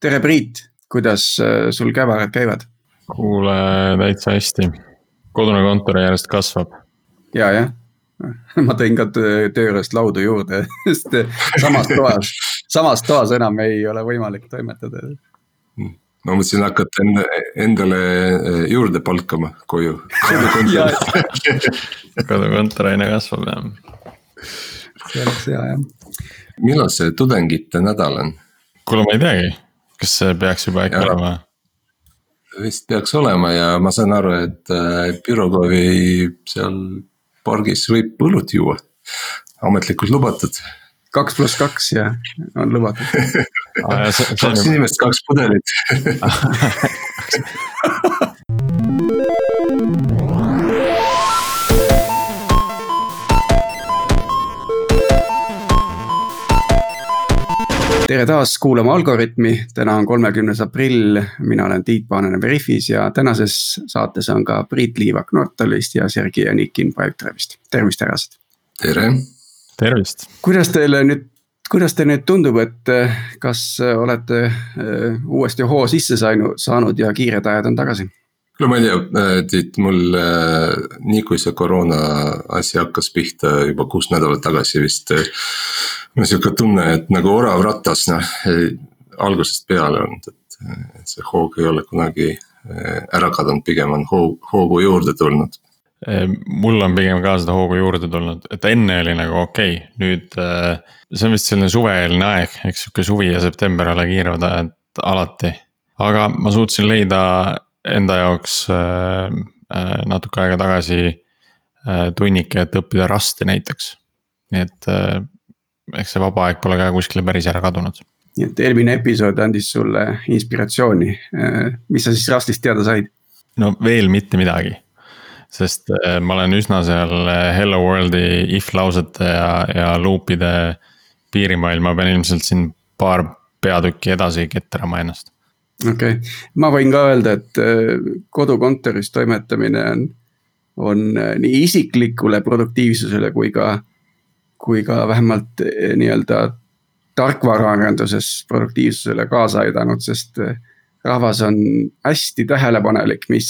tere, Priit, kuidas äh, sul kävarad käivad? kuule, täitsa hästi. kodune kontor järjest kasvab. ja, jah, ma tõin ka töö juurest laudu juurde, sest samas toas, samas toas enam ei ole võimalik toimetada. ma mõtlesin hakata enda, endale äh, juurde palkama koju. kodukontor aina kasvab jah. see oleks hea jah. millal see tudengite nädal on? kuule, ma ei teagi, kas see peaks juba äkki olema? vist peaks olema ja ma saan aru, et äh, Pirogovi seal pargis võib õlut juua, ametlikult lubatud. kaks pluss kaks ja on lubatud kaks inimest, kaks pudelit tere taas kuulama Algorütmi, täna on kolmekümnes aprill, mina olen Tiit Paananen Veriffis ja tänases saates on ka Priit Liivak Nortalist ja Sergei Anikin Pipedrive'ist, tervist, härrased. tere. tervist. kuidas teile nüüd, kuidas teile nüüd tundub, et kas olete äh, uuesti hoo sisse saanud, saanud ja kiired ajad on tagasi? No ma ei tea, äh, Tiit, mul äh, nii kui see koroona asi hakkas pihta juba kuus nädalat tagasi vist mul on sihuke tunne, et nagu orav ratas, noh, algusest peale olnud, et see hoog ei ole kunagi ära kadunud, pigem on hoog, hoogu juurde tulnud. mul on pigem ka seda hoogu juurde tulnud, et enne oli nagu okei okay., nüüd see on vist selline suveeelne aeg, eks sihuke suvi ja september ole kiirevad ajad alati. aga ma suutsin leida enda jaoks eh, natuke aega tagasi tunnike, et õppida rasti näiteks. nii et eks see vaba aeg pole ka kuskile päris ära kadunud. nii et eelmine episood andis sulle inspiratsiooni, mis sa siis Rustist teada said? no veel mitte midagi, sest äh, ma olen üsna seal äh, hello world'i if lausete ja, ja loop'ide piirimail, ma pean ilmselt siin paar peatükki edasi ketrama ennast. Okei okay., ma võin ka öelda, et äh, kodukontoris toimetamine on, on nii isiklikule produktiivsusele kui ka kui ka vähemalt eh, nii-öelda tarkvaraarenduses produktiivsusele kaasa aidanud, sest rahvas on hästi tähelepanelik, mis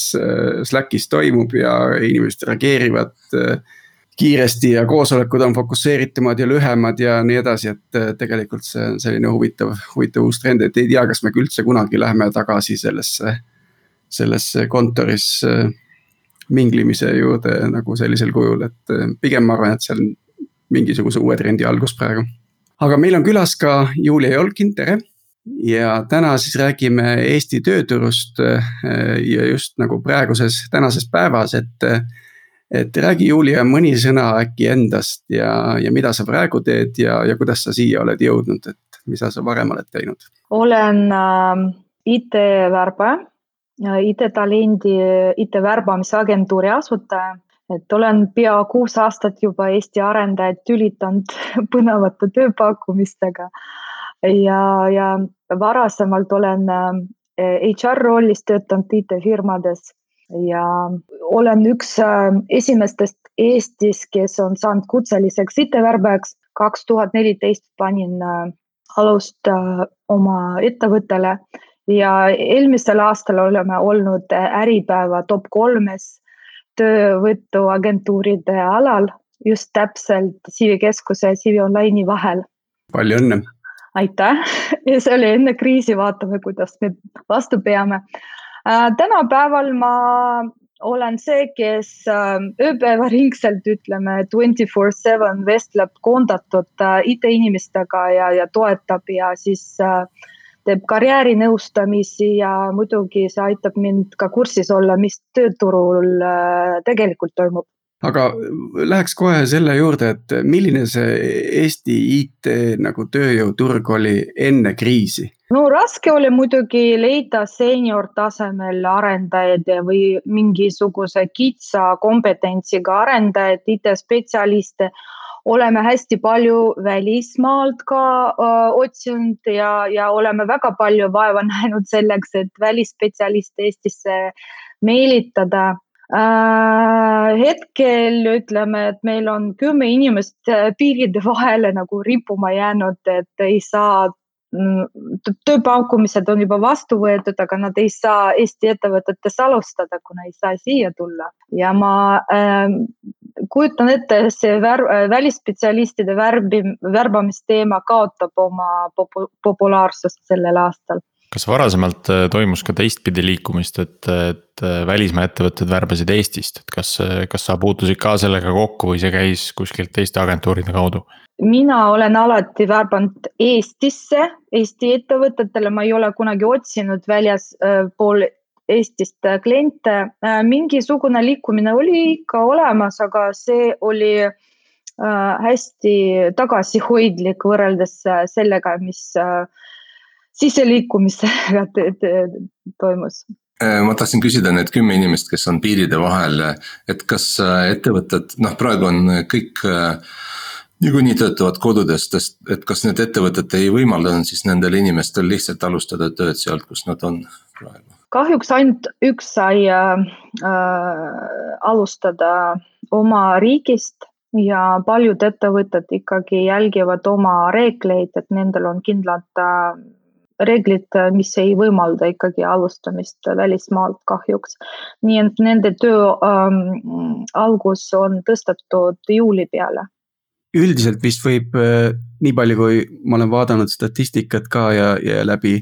Slackis toimub ja inimesed reageerivad kiiresti ja koosolekud on fokusseeritumad ja lühemad ja nii edasi, et tegelikult see on selline huvitav, huvitav uus trend, et ei tea, kas me üldse kunagi läheme tagasi sellesse, sellesse kontoris minglimise juurde nagu sellisel kujul, et pigem ma arvan, et see on mingisuguse uue trendi algus praegu. aga meil on külas ka Julia Jolkin, tere. ja täna siis räägime Eesti tööturust äh, ja just nagu praeguses, tänases päevas, et. Et räägi, Julia, mõni sõna äkki endast ja, ja mida sa praegu teed ja, ja kuidas sa siia oled jõudnud, et mida sa varem oled teinud? olen äh, IT-värbaja, IT-talendi, IT-värbamisagentuuri asutaja et olen pea kuus aastat juba Eesti arendajaid tülitanud põnevate tööpakkumistega. ja, ja varasemalt olen HR äh, rollis töötanud IT-firmades ja olen üks äh, esimestest Eestis, kes on saanud kutseliseks IT-värbajaks. kaks tuhat neliteist panin äh, alust oma ettevõttele ja eelmisel aastal oleme olnud Äripäeva top kolmes töövõtuagentuuride alal just täpselt CV Keskuse ja CV Online'i vahel. palju õnne! aitäh ja see oli enne kriisi, vaatame, kuidas me vastu peame äh,. Tänapäeval ma olen see, kes äh, ööpäevaringselt ütleme twenty four seven vestleb koondatud äh, IT-inimestega ja, ja toetab ja siis äh, teeb karjäärinõustamisi ja muidugi see aitab mind ka kursis olla, mis tööturul äh, tegelikult toimub aga läheks kohe selle juurde, et milline see Eesti IT nagu tööjõuturg oli enne kriisi? No raske oli muidugi leida seenior tasemel arendajaid või mingisuguse kitsa kompetentsiga arendajaid, IT-spetsialiste oleme hästi palju välismaalt ka öö, otsinud ja, ja oleme väga palju vaeva näinud selleks, et välisspetsialiste Eestisse meelitada äh,. hetkel ütleme, et meil on kümme inimest piiride vahele nagu rippuma jäänud, et ei saa tööpakkumised on juba vastu võetud, aga nad ei saa Eesti ettevõtetes alustada, kuna ei saa siia tulla. Ja ma äh, kujutan ette, see vär, välisspetsialistide värbi, värbamisteema kaotab oma popu, populaarsust sellel aastal kas varasemalt äh, toimus ka teistpidi liikumist, et, et äh, välismaa ettevõtted värbasid Eestist, et kas, kas sa puutusid ka sellega kokku või see käis kuskilt teiste agentuuride kaudu? mina olen alati värbanud Eestisse, Eesti ettevõtetele, ma ei ole kunagi otsinud väljaspool äh, Eestist kliente. mingisugune liikumine oli ikka olemas, aga see oli hästi tagasihoidlik võrreldes sellega, mis siseliikumisega toimus äh, ma tahtsin küsida need kümme inimest, kes on piiride vahel, et kas äh, ettevõtted, noh, praegu on kõik äh, niikuinii töötavad kodudest, et kas need ettevõtted ei võimaldanud siis nendel inimestel lihtsalt alustada tööd sealt, kus nad on praegu? kahjuks ainult üks sai äh, alustada oma riigist ja paljud ettevõtted ikkagi jälgivad oma reegleid, et nendel on kindlad äh, reeglid, mis ei võimalda ikkagi alustamist välismaalt kahjuks. nii et nende töö ähm, algus on tõstetud juuli peale. üldiselt vist võib äh, nii palju, kui ma olen vaadanud statistikat ka ja, ja läbi,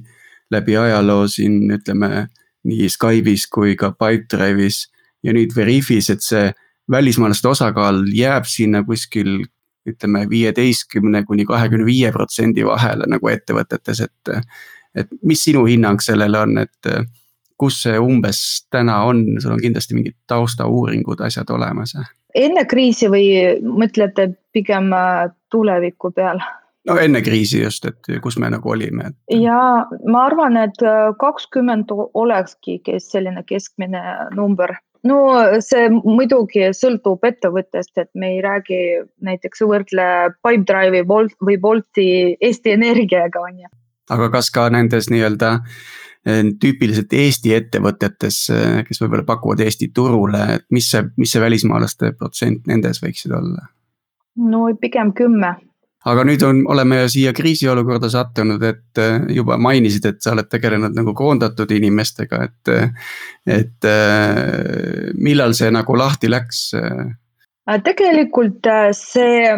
läbi ajaloo siin ütleme nii Skype'is kui ka Pipedrive'is ja nüüd Veriffis, et see välismaalaste osakaal jääb sinna kuskil ütleme viieteistkümne kuni kahekümne viie protsendi vahele nagu ettevõtetes, et. et mis sinu hinnang sellele on, et kus see umbes täna on, sul on kindlasti mingid taustauuringud, asjad olemas? enne kriisi või mõtlete pigem äh, tuleviku peale? no enne kriisi just, et kus me nagu olime et...? ja ma arvan, et äh, kakskümmend olekski selline keskmine number no see muidugi sõltub ettevõttest, et me ei räägi näiteks võrdle Pipedrive'i Bolt või Bolti Eesti Energiaga on ju. aga kas ka nendes nii-öelda eh, tüüpiliselt Eesti ettevõtetes, eh, kes võib-olla pakuvad Eesti turule, et mis see, mis see välismaalaste protsent nendes võiksid olla? no pigem kümme aga nüüd on, oleme siia kriisiolukorda sattunud, et äh, juba mainisid, et sa oled tegelenud nagu koondatud inimestega, et. et äh, millal see nagu lahti läks? Äh, tegelikult see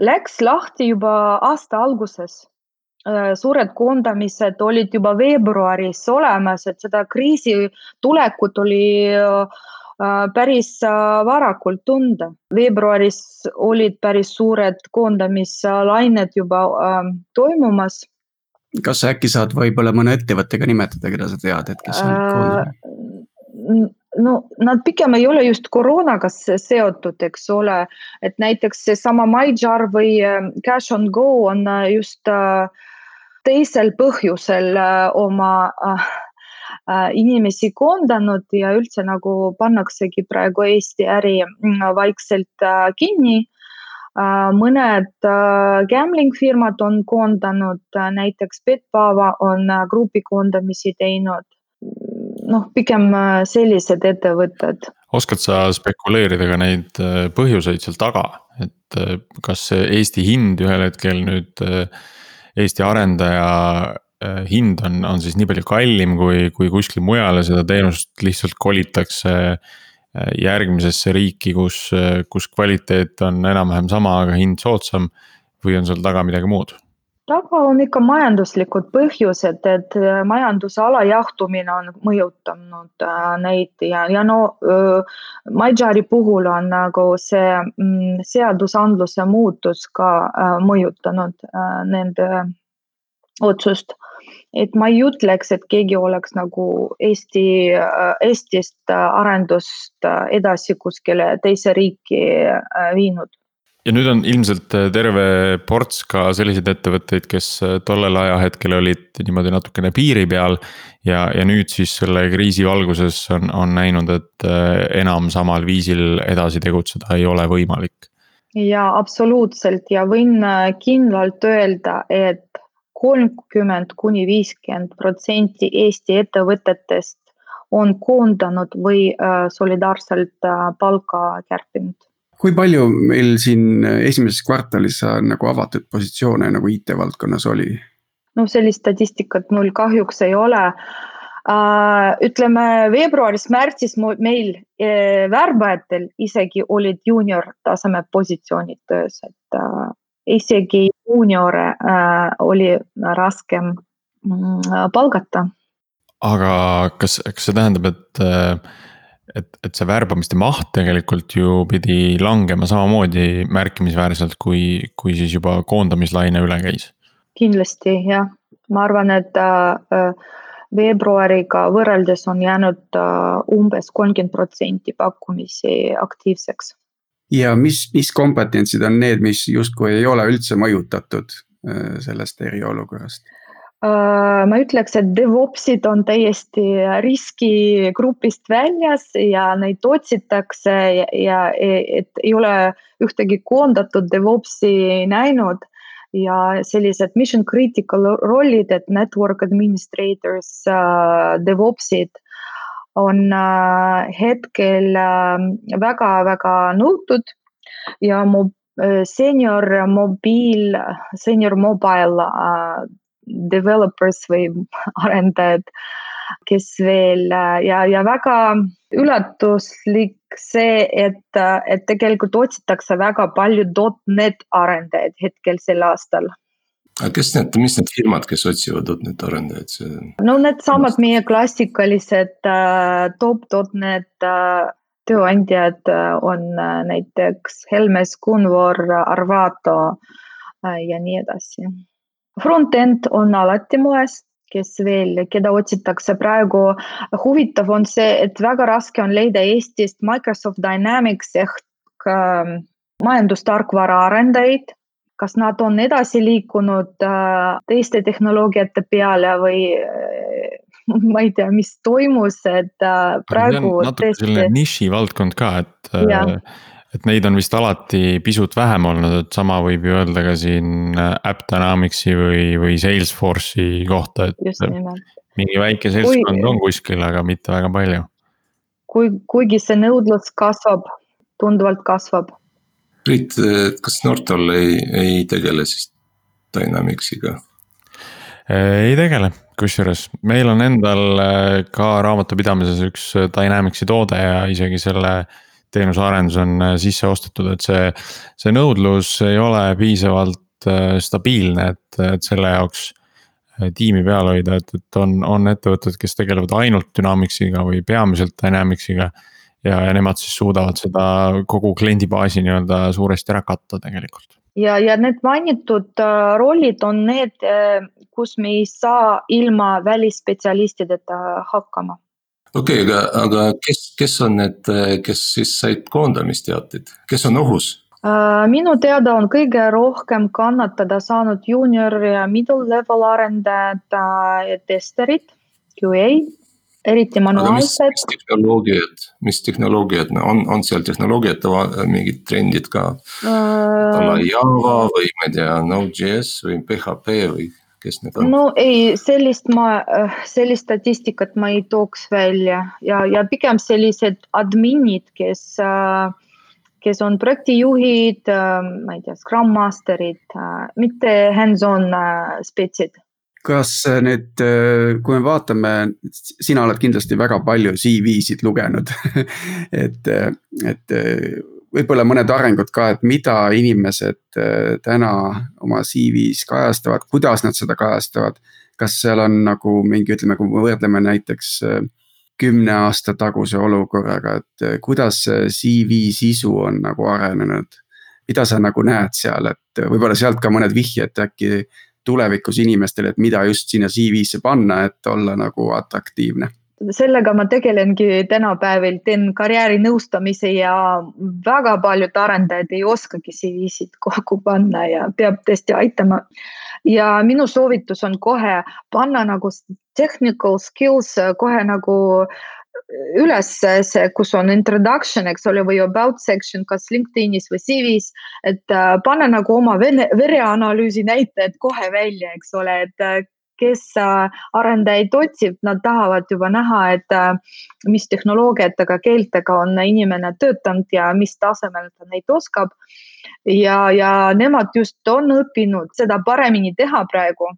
läks lahti juba aasta alguses suured koondamised olid juba veebruaris olemas, et seda kriisi tulekut oli Äh, päris äh, varakult tunda. veebruaris olid päris suured koondamislained juba ähm, toimumas. kas sa äkki saad võib-olla mõne ettevõttega nimetada, keda sa tead, et kes on koondanud? no nad pigem ei ole just koroonaga seotud, eks ole, et näiteks seesama MyJar või ähm, Cash on Go on äh, just teisel põhjusel oma Äh, inimesi koondanud ja üldse nagu pannaksegi praegu Eesti äri mm, vaikselt äh, kinni. Äh, mõned gambling firmad on koondanud, näiteks Betbava on grupi koondamisi teinud. noh, pigem sellised ettevõtted. oskad sa spekuleerida ka neid põhjuseid seal taga, et kas Eesti hind ühel hetkel nüüd Eesti arendaja Äh, hind on, on siis nii palju kallim kui, kui kuskil mujal ja seda teenust lihtsalt kolitakse äh, järgmisesse riiki, kus, äh, kus kvaliteet on enam-vähem sama, aga hind soodsam. või on seal taga midagi muud? taga on ikka majanduslikud põhjused, et majanduse alajahtumine on mõjutanud neid ja, ja no Maidžari puhul on nagu see mm, seadusandluse muutus ka mõjutanud nende otsust et ma ei ütleks, et keegi oleks nagu Eesti, Eestist arendust edasi kuskile teise riiki äh, viinud ja nüüd on ilmselt terve ports ka selliseid ettevõtteid, kes tollel ajahetkel olid niimoodi natukene piiri peal. ja, ja nüüd siis selle kriisi valguses on, on näinud, et äh, enam samal viisil edasi tegutseda ei ole võimalik. ja absoluutselt ja võin äh, kindlalt öelda, et kolmkümmend kuni viiskümmend protsenti Eesti ettevõtetest on koondanud või äh, solidaarselt äh, palka kärpinud. kui palju meil siin esimeses kvartalis nagu avatud positsioone nagu IT valdkonnas oli? no sellist statistikat mul kahjuks ei ole Uh, ütleme veebruaris-märtsis meil värbajatel isegi olid juunior taseme positsioonid töös, et isegi juuniore oli raskem mm, palgata. aga kas, kas see tähendab, et et, et see värbamiste maht tegelikult ju pidi langema samamoodi märkimisväärselt, kui, kui siis juba koondamislaine üle käis? kindlasti jah, ma arvan, et äh, veebruariga võrreldes on jäänud äh, umbes kolmkümmend protsenti pakkumisi aktiivseks. Ja mis, mis kompetentsid on need, mis justkui ei ole üldse mõjutatud äh, sellest eriolukorrast? Äh, ma ütleks, et DevOpsid on täiesti riskigrupist väljas ja neid otsitakse ja, ja et ei ole ühtegi koondatud DevOpsi näinud ja sellised mission critical rollid, et network administrators uh,, DevOpsid on uh, hetkel väga-väga uh, nõutud ja mu uh, senior mobiil, senior mobile developers või arendajad kes veel ja, ja väga üllatuslik see, et, et tegelikult otsitakse väga palju .NET arendajaid hetkel sel aastal aga kes need, mis need firmad, kes otsivad .NET arendajaid, see? no needsamad meie klassikalised äh, top.NET äh, tööandjad äh, on äh, näiteks Helmes, Gunvor, Arvato äh, ja nii edasi. Front-end on alati moes kes veel, keda otsitakse praegu. huvitav on see, et väga raske on leida Eestist Microsoft Dynamics ehk äh, majandustarkvara arendajaid. Kas nad on edasi liikunud äh, teiste tehnoloogiate peale või äh, ma ei tea, mis toimus, et äh, praegu. natuke selline nišivaldkond ka, et et neid on vist alati pisut vähem olnud, et sama võib ju öelda ka siin AppDynamicsi või, või Salesforce'i kohta, et. mingi väike seltskond kui, on kuskil, aga mitte väga palju. kui, kuigi see nõudlus kasvab, tunduvalt kasvab. Priit, kas Nortal ei, ei tegele siis Dynamicsiga? ei tegele, kusjuures meil on endal ka raamatupidamises üks Dynamicsi toode ja isegi selle äh, teenusearendus on äh, sisse ostetud, et see, see nõudlus ei ole piisavalt äh, stabiilne, et, et selle jaoks äh, tiimi peal hoida, et, et on, on ettevõtted, kes tegelevad ainult Dynamicsiga või peamiselt Dynamicsiga. Ja, ja nemad siis suudavad seda kogu kliendibaasi nii-öelda suuresti ära katta tegelikult. ja, ja need mainitud rollid on need, kus me ei saa ilma välisspetsialistideta hakkama okei okay,, aga, aga kes, kes on need, kes siis said koondamisteateid, kes on ohus? Äh, minu teada on kõige rohkem kannatada saanud juunior ja middle level arendajad äh, ja testerid, QA, eriti manuaalsed. mis tehnoloogiad, mis tehnoloogiad on, on seal tehnoloogiate mingid trendid ka äh,? Java või ma ei tea, Node.js või PHP või kes need on? no ei, sellist ma, äh, sellist statistikat ma ei tooks välja ja, ja pigem sellised adminid, kes, äh, kes on projektijuhid, äh, ma ei tea, Scrum Masterid, mitte hands-on spetsid kas need, kui me vaatame, sina oled kindlasti väga palju CV-sid lugenud et, et võib-olla mõned arengud ka, et mida inimesed äh, täna oma CV-s kajastavad, kuidas nad seda kajastavad. kas seal on nagu mingi, ütleme, kui me võrdleme näiteks äh, kümne aasta taguse olukorraga, et äh, kuidas CV sisu on nagu arenenud? mida sa nagu näed seal, et võib-olla sealt ka mõned vihjed äkki tulevikus inimestele, et mida just sinna CV-sse panna, et olla nagu atraktiivne sellega ma tegelengi tänapäeval, teen karjäärinõustamise ja väga paljud arendajad ei oskagi CV-sid kokku panna ja peab tõesti aitama. ja minu soovitus on kohe panna nagu technical skills kohe nagu üles see, kus on introduction, eks ole, või about section, kas LinkedInis või CV-s, et äh, panna nagu oma vene, vereanalüüsi näitajad kohe välja, eks ole, et äh, kes äh, arendajaid otsib, nad tahavad juba näha, et mis tehnoloogiatega, keeltega on inimene töötanud ja mis tasemel ta neid oskab. ja, ja nemad just on õppinud seda paremini teha praegu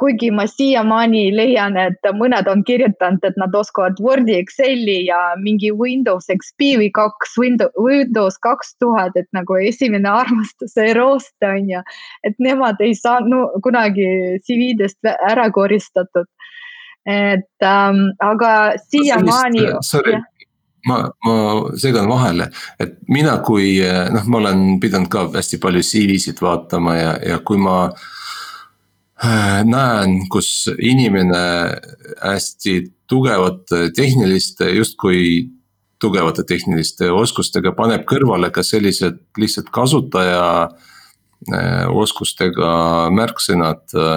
kuigi ma siiamaani leian, et mõned on kirjutanud, et nad oskavad Wordi, Exceli ja mingi Windows XP või kaks Windows, Windows kaks tuhat, et nagu esimene armastuse roost on ju. et nemad ei saa no, kunagi CV-dest ära koristatud. et ähm, aga siiamaani. Sorry, ma, ma segan vahele, et mina, kui noh, ma olen pidanud ka hästi palju CV-sid vaatama ja, ja kui ma äh, Äh, näen, kus inimene hästi tugevate tehniliste, justkui tugevate tehniliste oskustega paneb kõrvale ka sellised lihtsalt kasutaja äh, oskustega märksõnad. Äh,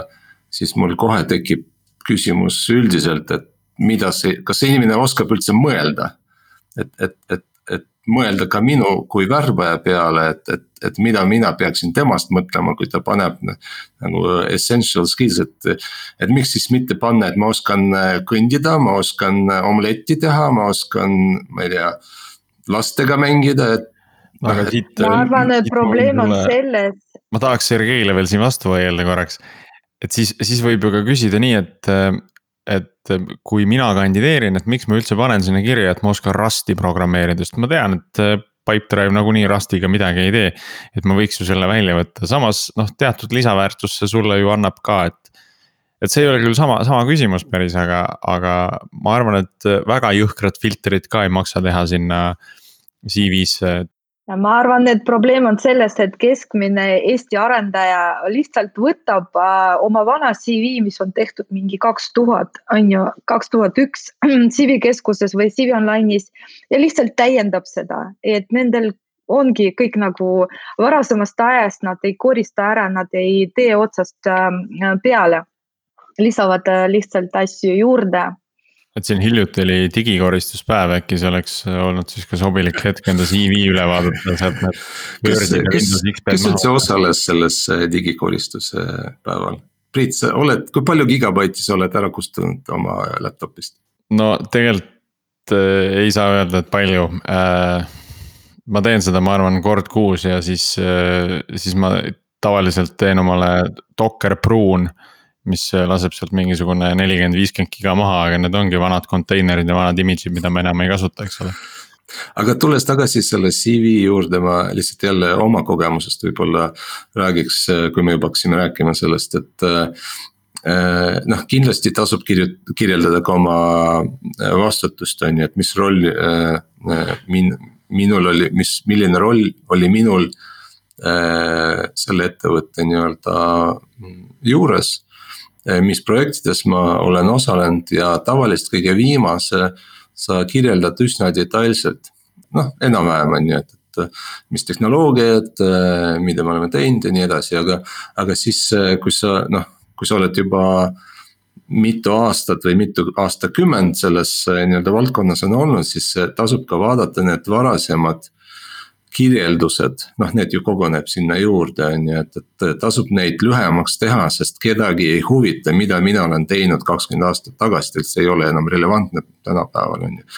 siis mul kohe tekib küsimus üldiselt, et mida see, kas see inimene oskab üldse mõelda? et, et, et, et mõelda ka minu kui värbaja peale, et, et, et mida mina peaksin temast mõtlema, kui ta paneb nagu essential skills, et. et miks siis mitte panna, et ma oskan kõndida, ma oskan omletti teha, ma oskan, ma ei tea, lastega mängida, et. aga siit. ma arvan, et probleem on selles. ma tahaks Sergeile veel siin vastu vaielda korraks. et siis, siis võib ju ka küsida nii, et et kui mina kandideerin, et miks ma üldse panen sinna kirja, et ma oskan Rusti programmeerida, sest ma tean, et äh, Pipedrive nagunii Rustiga midagi ei tee. et ma võiks ju selle välja võtta, samas noh, teatud lisaväärtust see sulle ju annab ka, et. et see ei ole küll sama, sama küsimus päris, aga, aga ma arvan, et väga jõhkrat filtrit ka ei maksa teha sinna CV-sse, ma arvan, et probleem on selles, et keskmine Eesti arendaja lihtsalt võtab äh, oma vana CV, mis on tehtud mingi kaks tuhat, on ju, kaks tuhat üks CV keskuses või CV Online'is ja lihtsalt täiendab seda, et nendel ongi kõik nagu varasemast ajast, nad ei korista ära, nad ei tee otsast äh, peale, lisavad äh, lihtsalt asju juurde et siin hiljuti oli digikoristuspäev, äkki see oleks olnud siis ka sobilik hetk enda CV üle vaadata, sealt need. kes, kes, kes üldse osales selles äh, digikoristuse päeval? Priit, sa oled, kui palju gigabaiti sa oled ära kustunud oma laptop'ist? no tegelikult äh, ei saa öelda, et palju äh,. ma teen seda, ma arvan, kord kuus ja siis äh,, siis ma tavaliselt teen omale Docker pruun äh, mis laseb sealt mingisugune nelikümmend, viiskümmend giga maha, aga need ongi vanad konteinerid ja vanad image'id, mida me enam ei kasuta, eks ole. aga tulles tagasi selle CV juurde, ma lihtsalt jälle oma kogemusest võib-olla räägiks, kui me juba hakkasime rääkima sellest, et äh, noh, kindlasti tasub kirjut-, kirjeldada ka oma vastutust, on ju, et mis roll äh, min-, minul oli, mis, milline roll oli minul selle ettevõtte nii-öelda juures Eh, mis projektides ma olen osalenud ja tavaliselt kõige viimase sa kirjeldad üsna detailselt. noh, enam-vähem on ju, et, et mis tehnoloogiad, eh, mida me oleme teinud ja nii edasi, aga, aga siis, eh, kui sa noh, kui sa oled juba mitu aastat või mitu aastakümmend selles nii-öelda valdkonnas on olnud, siis tasub ka vaadata need varasemad kirjeldused, noh, need ju koguneb sinna juurde, on ju, et, et tasub neid lühemaks teha, sest kedagi ei huvita, mida mina olen teinud kakskümmend aastat tagasi, et see ei ole enam relevantne tänapäeval, on ju.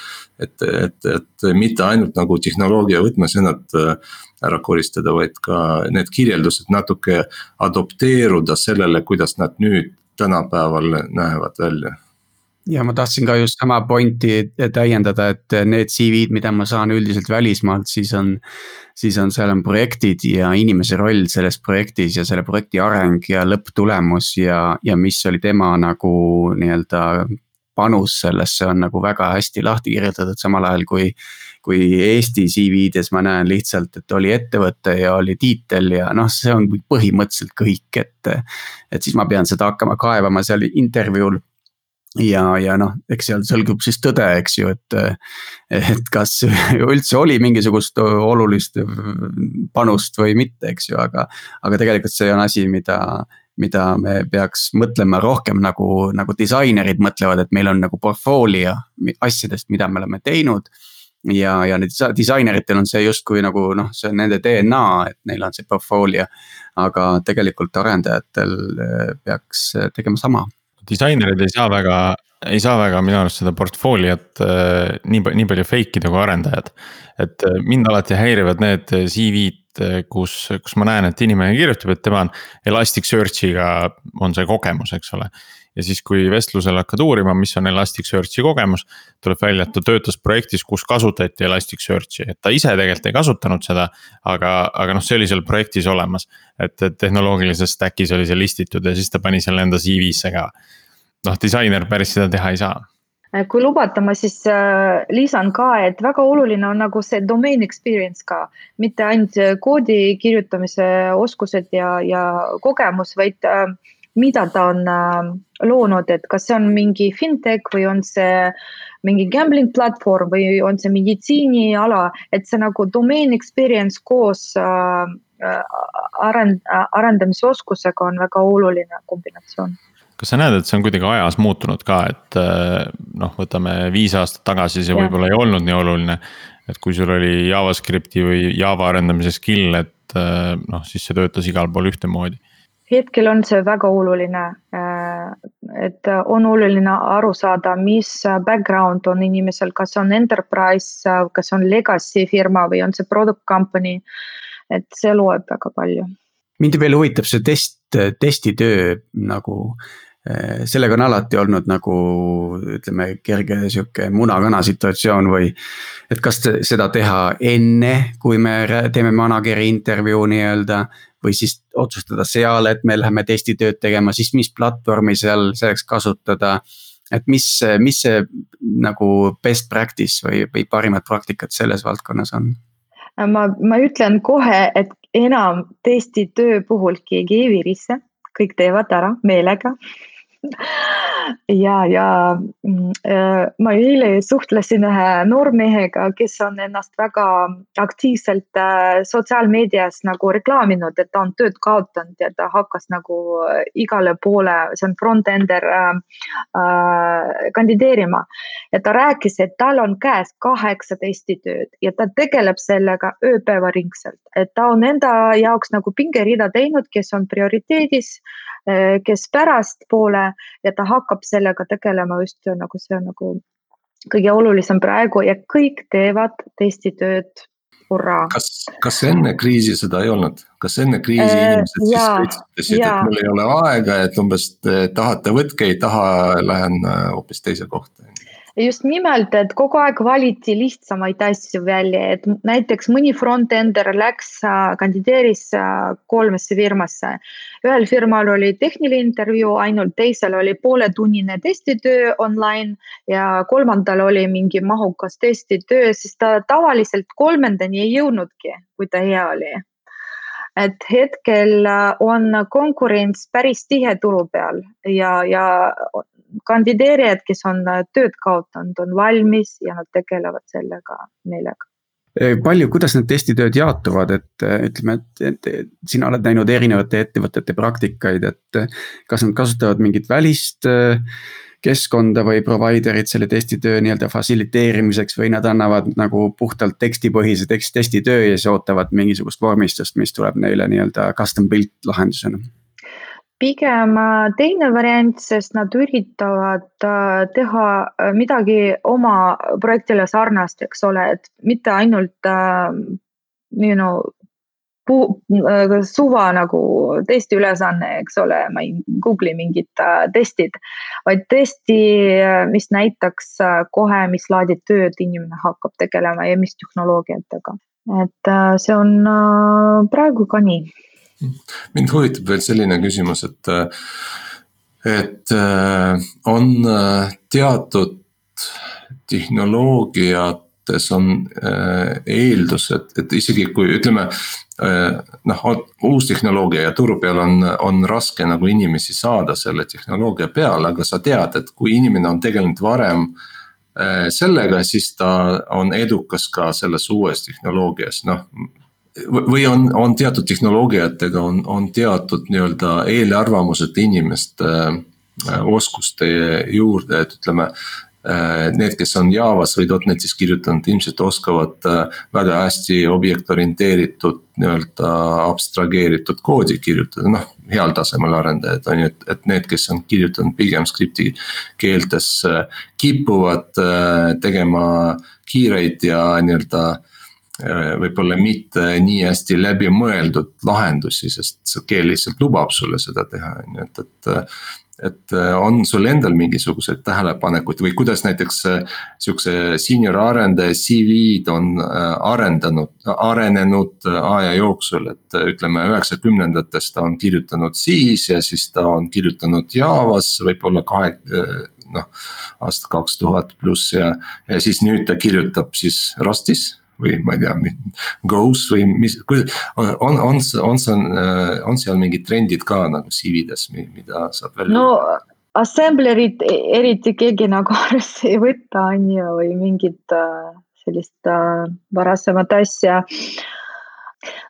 et, et, et mitte ainult nagu tehnoloogia võtmesõnad äh, ära koristada, vaid ka need kirjeldused natuke adopteeruda sellele, kuidas nad nüüd tänapäeval näevad välja ja ma tahtsin ka just sama pointi täiendada, et need CV-d, mida ma saan üldiselt välismaalt, siis on. siis on, seal on projektid ja inimese roll selles projektis ja selle projekti areng ja lõpptulemus ja, ja mis oli tema nagu nii-öelda panus sellesse on nagu väga hästi lahti kirjutatud, samal ajal kui. kui Eesti CV-des ma näen lihtsalt, et oli ettevõte ja oli tiitel ja noh, see on põhimõtteliselt kõik, et. et siis ma pean seda hakkama kaevama seal intervjuul ja, ja noh, eks seal selgub siis tõde, eks ju, et. et kas üldse oli mingisugust olulist panust või mitte, eks ju, aga, aga tegelikult see on asi, mida mida me peaks mõtlema rohkem nagu, nagu disainerid mõtlevad, et meil on nagu portfoolio asjadest, mida me oleme teinud. ja, ja need disaineritel on see justkui nagu noh, see on nende DNA, et neil on see portfoolio. aga tegelikult arendajatel peaks tegema sama disainerid ei saa väga ei saa väga minu arust seda portfooliot äh, nii, nii palju fake ida kui arendajad. et äh, mind alati häirivad need CV-d, äh, kus, kus ma näen, et inimene kirjutab, et tema on Elasticsearch'iga on see kogemus, eks ole. ja siis, kui vestlusel hakkad uurima, mis on Elasticsearch'i kogemus, tuleb välja, et ta töötas projektis, kus kasutati Elasticsearch'i, et ta ise tegelikult ei kasutanud seda. aga, aga noh, see oli seal projektis olemas, et, tehnoloogilises stack'is oli see listitud ja siis ta pani selle enda CV-sse ka noh, disainer päris seda teha ei saa. Kui lubate, ma siis äh, lisan ka, et väga oluline on nagu see domain experience ka, mitte ainult koodi kirjutamise oskused ja, ja kogemus, vaid äh, mida ta on äh, loonud, et kas see on mingi fintech või on see mingi gambling platvorm või on see meditsiiniala, et see nagu domain experience koos arend-, arendamisoskusega on väga oluline kombinatsioon kas sa näed, et see on kuidagi ajas muutunud ka, et eh, noh, võtame viis aastat tagasi, see võib-olla ei olnud nii oluline. et kui sul oli JavaScripti või Java arendamise skill, et eh, noh, siis see töötas igal pool ühtemoodi. hetkel on see väga oluline. Eh, et on oluline aru saada, mis background on inimesel, kas on enterprise, kas on legacy firma või on see product company. et see loeb väga palju mind veel huvitab see test, testitöö nagu Äh, sellega on alati olnud nagu ütleme, kerge sihuke muna-kana situatsioon või. et kas seda teha enne, kui me teeme manager'i intervjuu nii-öelda. või siis otsustada seal, et me läheme testitööd tegema, siis mis platvormi seal selleks kasutada. et mis, mis see nagu best practice või, või parimad praktikad selles valdkonnas on? ma, ma ütlen kohe, et enam testitöö puhul keegi ei virise, kõik teevad ära meelega ja, ja mm, äh, ma eile suhtlesin ühe noormehega, kes on ennast väga aktiivselt äh, sotsiaalmeedias nagu reklaaminud, et ta on tööd kaotanud ja ta hakkas nagu äh, igale poole, see on front-ender äh, äh, kandideerima. ja ta rääkis, et tal on käes kaheksa testitööd ja ta tegeleb sellega ööpäevaringselt, et ta on enda jaoks nagu pingerida teinud, kes on prioriteedis kes pärastpoole ja ta hakkab sellega tegelema just nagu see on nagu kõige olulisem praegu ja kõik teevad testitööd hurraa. kas, kas enne kriisi seda ei olnud, kas enne kriisi äh, inimesed siis ütlesid, et mul ei ole aega, et umbes tahate, võtke, ei taha, lähen äh, hoopis teise kohta? Just nimelt, et kogu aeg valiti lihtsamaid asju välja, et näiteks mõni front-ender läks, kandideeris kolmesse firmasse. ühel firmal oli tehniline intervjuu ainult, teisel oli pooletunnine testitöö online ja kolmandal oli mingi mahukas testitöö, siis ta tavaliselt kolmandani ei jõudnudki, kui ta hea oli et hetkel on konkurents päris tihe turu peal ja, ja kandideerijad, kes on äh, tööd kaotanud, on valmis ja nad tegelevad sellega meelega. Palju, kuidas need testitööd jaotuvad, et äh, ütleme, et, sina oled näinud erinevate ettevõtete praktikaid, et äh, kas nad kasutavad mingit välist keskkonda või provider'it selle testitöö nii-öelda fassiliteerimiseks või nad annavad nagu puhtalt tekstipõhise tekst, testitöö ja siis ootavad mingisugust vormistust, mis tuleb neile nii-öelda custom built lahendusena pigem äh, teine variant, sest nad üritavad äh, teha äh, midagi oma projektile sarnast, eks ole, et mitte ainult you know, puu, suva nagu testiülesanne, eks ole, ma ei Google'i mingid testid, vaid tõesti, mis näitaks kohe, mis laadi tööd inimene hakkab tegelema ja mis tehnoloogiatega. et see on praegu ka nii mind huvitab veel selline küsimus, et, et äh, on äh, teatud tehnoloogiates on äh, eeldus, et, et isegi kui ütleme noh, uus tehnoloogia ja turu peal on, on raske nagu inimesi saada selle tehnoloogia peale, aga sa tead, et kui inimene on tegelenud varem sellega, siis ta on edukas ka selles uues tehnoloogias, noh või on, on teatud tehnoloogiatega on, on teatud nii-öelda eelarvamused inimeste äh, oskuste juurde, et ütleme Need, kes on Javas või .NETis kirjutanud, ilmselt oskavad väga hästi objektorienteeritud nii-öelda abstrageeritud koodi kirjutada, noh. heal tasemel arendajad on ju, et, et need, kes on kirjutanud pigem skripti keeltes, kipuvad tegema kiireid ja nii-öelda Äh, võib-olla mitte nii hästi läbimõeldud lahendusi, sest see keel lihtsalt lubab sulle seda teha, on ju, et, et. et äh, on sul endal mingisuguseid tähelepanekuid või kuidas näiteks äh, sihukese senior arendaja CV-d on arendanud, arenenud aja jooksul, et ütleme üheksakümnendates ta on kirjutanud C-s ja siis ta on kirjutanud Javas võib-olla kahe noh, aasta kaks tuhat pluss ja, ja siis nüüd ta kirjutab siis Rustis või ma ei tea, Go's või mis, on, on, on, on see, on seal mingid trendid ka nagu CV-des, mida saab välja? no assemblerit eriti keegi nagu arvesse ei võta, on ju, või mingit äh, sellist äh, varasemat asja.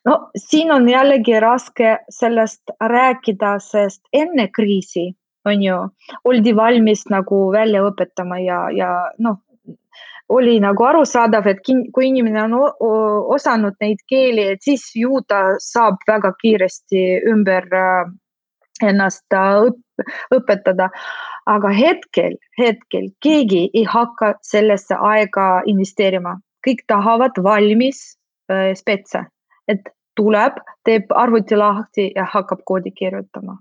no siin on jällegi raske sellest rääkida, sest enne kriisi on ju, oldi valmis nagu välja õpetama ja, ja noh, oli nagu arusaadav, et kui inimene on osanud neid keeli, et siis ju ta saab väga kiiresti ümber äh, ennast äh, õp õpetada. aga hetkel, hetkel keegi ei hakka sellesse aega investeerima, kõik tahavad valmis äh, spetse, et tuleb, teeb arvuti lahti ja hakkab koodi kirjutama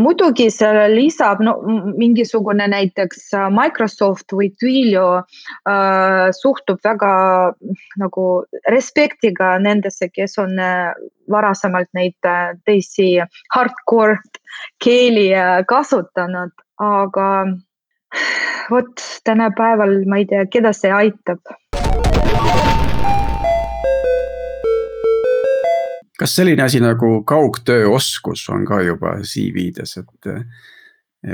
muidugi see lisab no mingisugune näiteks äh, Microsoft või Twilio äh, suhtub väga nagu respektiga nendesse, kes on äh, varasemalt neid teisi hardcore keeli kasutanud, aga vot tänapäeval ma ei tea, keda see aitab kas selline asi nagu kaugtööoskus on ka juba CV-des, et eh,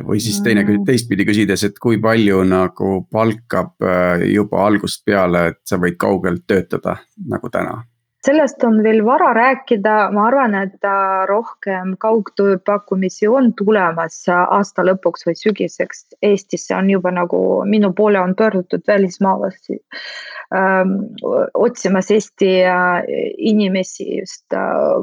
või siis teine, mm. teistpidi küsides, et kui palju nagu palkab eh, juba algusest peale, et sa võid kaugelt töötada nagu täna? Sellest on veel vara rääkida, ma arvan, et rohkem kaugtöö pakkumisi on tulemas aasta lõpuks või sügiseks. Eestisse on juba nagu minu poole on pöördutud välismaalasi ähm, otsimas Eesti äh, inimesi just äh,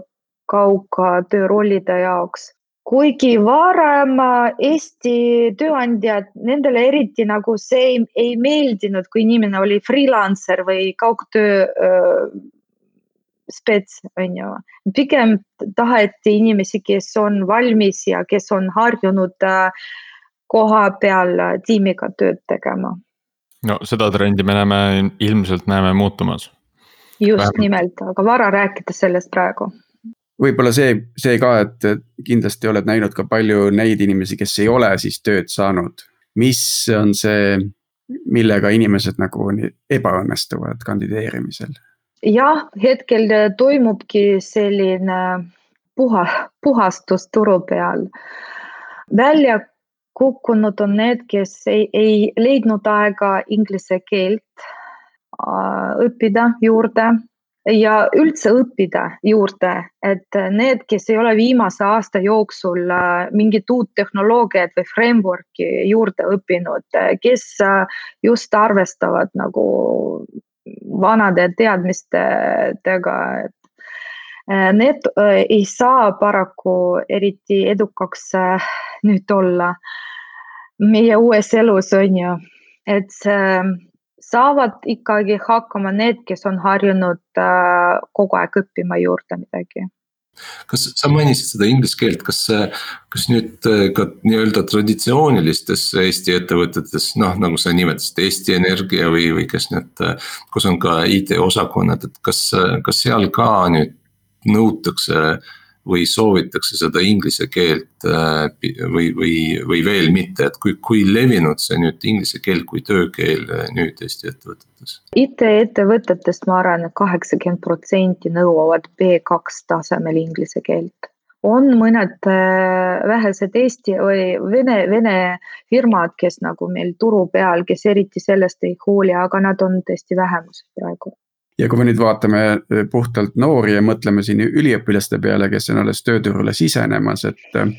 kaugtöörollide jaoks kuigi varem äh, Eesti tööandjad, nendele eriti nagu see ei, ei meeldinud, kui inimene oli freelancer või kaugtöö spets, on ju. pigem taheti inimesi, kes on valmis ja kes on harjunud äh, koha peal äh, tiimiga tööd tegema. no seda trendi me näeme, ilmselt näeme muutumas. just Vähem. nimelt, aga vara rääkida sellest praegu võib-olla see, see ka, et kindlasti oled näinud ka palju neid inimesi, kes ei ole siis tööd saanud. mis on see, millega inimesed nagu ebaõnnestuvad kandideerimisel? Jah, hetkel toimubki selline puha, puhastus turu peal. välja kukkunud on need, kes ei, ei leidnud aega inglise keelt äh, õppida juurde ja üldse õppida juurde, et need, kes ei ole viimase aasta jooksul äh, mingit uut tehnoloogiat või framework'i juurde õppinud, kes äh, just arvestavad nagu vanade teadmistega, et äh, need äh, ei saa paraku eriti edukaks äh, nüüd olla meie uues elus, on ju, et saavad ikkagi hakkama need, kes on harjunud kogu aeg õppima juurde midagi kas sa mainisid seda inglise keelt, kas, kas nüüd äh, ka nii-öelda traditsioonilistes Eesti ettevõtetes, noh nagu sa nimetasid, Eesti Energia või, või kes need, äh, kus on ka IT-osakonnad, et kas, kas seal ka nüüd nõutakse või soovitakse seda inglise keelt äh, või, või, või veel mitte, et kui, kui levinud see nüüd inglise keel kui töökeel äh, nüüd Eesti ettevõtetes? IT-ettevõtetest ma arvan et, et kaheksakümmend protsenti nõuavad B2 tasemel inglise keelt on mõned äh, vähesed Eesti või Vene, Vene firmad, kes nagu meil turu peal, kes eriti sellest ei hooli, aga nad on tõesti vähemuses praegu ja kui me nüüd vaatame eh, puhtalt noori ja mõtleme siin üliõpilaste peale, kes on alles tööturule sisenemas, et. Eh,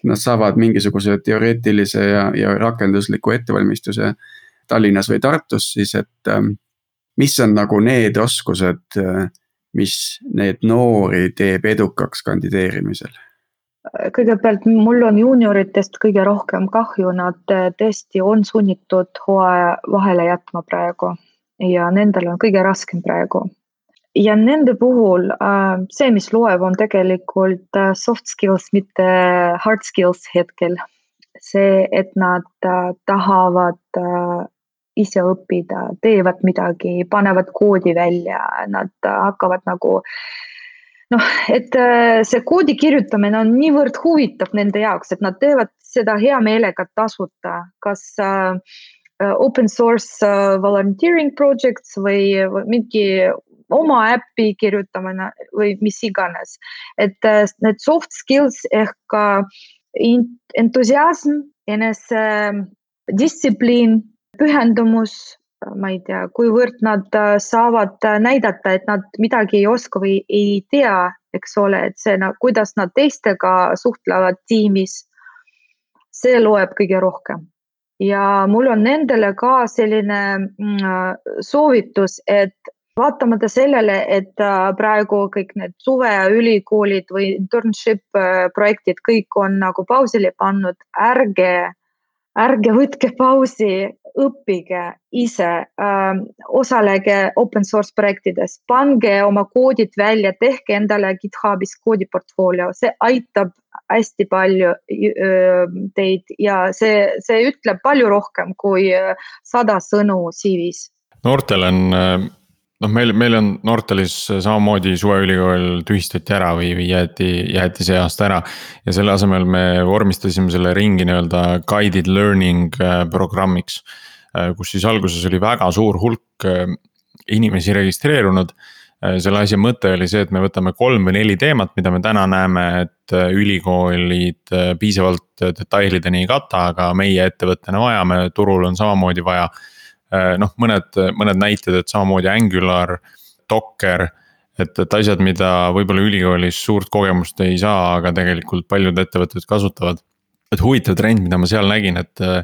nad saavad mingisuguse teoreetilise ja, ja rakendusliku ettevalmistuse Tallinnas või Tartus, siis et ähm, mis on nagu need oskused, mis need noori teeb edukaks kandideerimisel? kõigepealt mul on juunioritest kõige rohkem kahju, nad tõesti on sunnitud hooaja vahele jätma praegu ja nendel on kõige raskem praegu ja nende puhul äh, see, mis loeb, on tegelikult äh, soft skills, mitte hard skills hetkel. see, et nad äh, tahavad ise õppida, teevad midagi, panevad koodi välja, nad hakkavad nagu noh, et see koodi kirjutamine on niivõrd huvitav nende jaoks, et nad teevad seda hea meelega tasuta, kas open source volunteering projects või mingi oma äppi kirjutamine või mis iganes. et äh, need soft skills ehk entusiasm, enesedistsipliin, pühendumus, ma ei tea, kuivõrd nad äh, saavad näidata, et nad midagi ei oska või ei tea, eks ole, et see, kuidas nad teistega suhtlevad tiimis. see loeb kõige rohkem ja mul on nendele ka selline mm, soovitus, et vaatamata sellele, et äh, praegu kõik need suveülikoolid või internship äh, projektid, kõik on nagu pausile pannud, ärge, ärge võtke pausi, õppige ise äh,, osalege open source projektides, pange oma koodid välja, tehke endale GitHubis koodiportfoolio, see aitab hästi palju teid ja see, see ütleb palju rohkem kui sada sõnu CV-s noortel on noh, meil, meil on Nortalis samamoodi suveülikool tühistati ära või, või jäeti, jäeti see aasta ära. ja selle asemel me vormistasime selle ringi nii-öelda guided learning programmiks. Kus siis alguses oli väga suur hulk inimesi registreerunud selle asja mõte oli see, et me võtame kolm või neli teemat, mida me täna näeme, et ülikoolid piisavalt detailideni ei kata, aga meie ettevõttena vajame, turul on samamoodi vaja Äh, noh, mõned, mõned näited, et samamoodi Angular, Docker. et, et asjad, mida võib-olla ülikoolis suurt kogemust ei saa, aga tegelikult paljud ettevõtted kasutavad. et huvitav trend, mida ma seal nägin, et äh,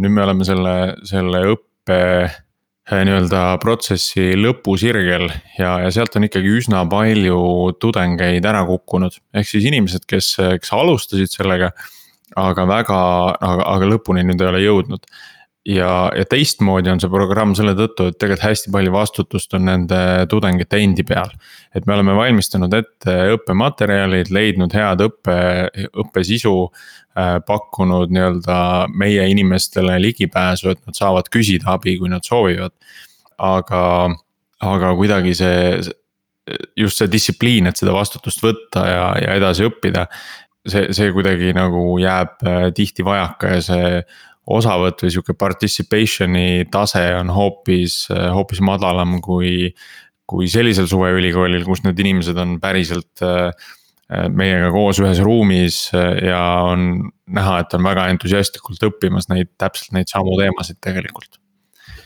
nüüd me oleme selle, selle õppe äh, nii-öelda protsessi lõpusirgel ja, ja sealt on ikkagi üsna palju tudengeid ära kukkunud. ehk siis inimesed, kes, kes alustasid sellega, aga väga, aga, aga lõpuni nüüd ei ole jõudnud ja, ja teistmoodi on see programm selle tõttu, et tegelikult hästi palju vastutust on nende tudengite endi peal. et me oleme valmistanud ette õppematerjalid, leidnud head õppe, õppesisu äh,. pakkunud nii-öelda meie inimestele ligipääsu, et nad saavad küsida abi, kui nad soovivad. aga, aga kuidagi see, just see distsipliin, et seda vastutust võtta ja, ja edasi õppida see, see kuidagi nagu jääb äh, tihti vajaka ja see osavõtt või sihuke participation'i tase on hoopis, hoopis madalam kui. kui sellisel suveülikoolil, kus need inimesed on päriselt äh, meiega koos ühes ruumis äh, ja on näha, et on väga entusiastlikult õppimas neid, täpselt neid samu teemasid tegelikult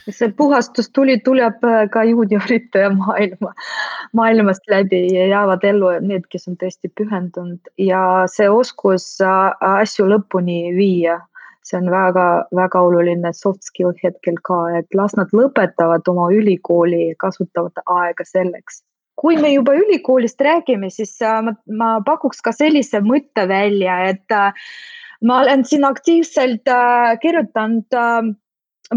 see puhastustuli tuleb äh, ka juuniorite maailma, maailmast läbi ja jäävad ellu need, kes on tõesti pühendunud ja see oskus asju lõpuni viia see on väga-väga oluline soft skill hetkel ka, et las nad lõpetavad oma ülikooli, kasutavad aega selleks. kui me juba ülikoolist räägime, siis äh, ma, ma pakuks ka sellise mõtte välja, et äh, ma olen siin aktiivselt äh, kirjutanud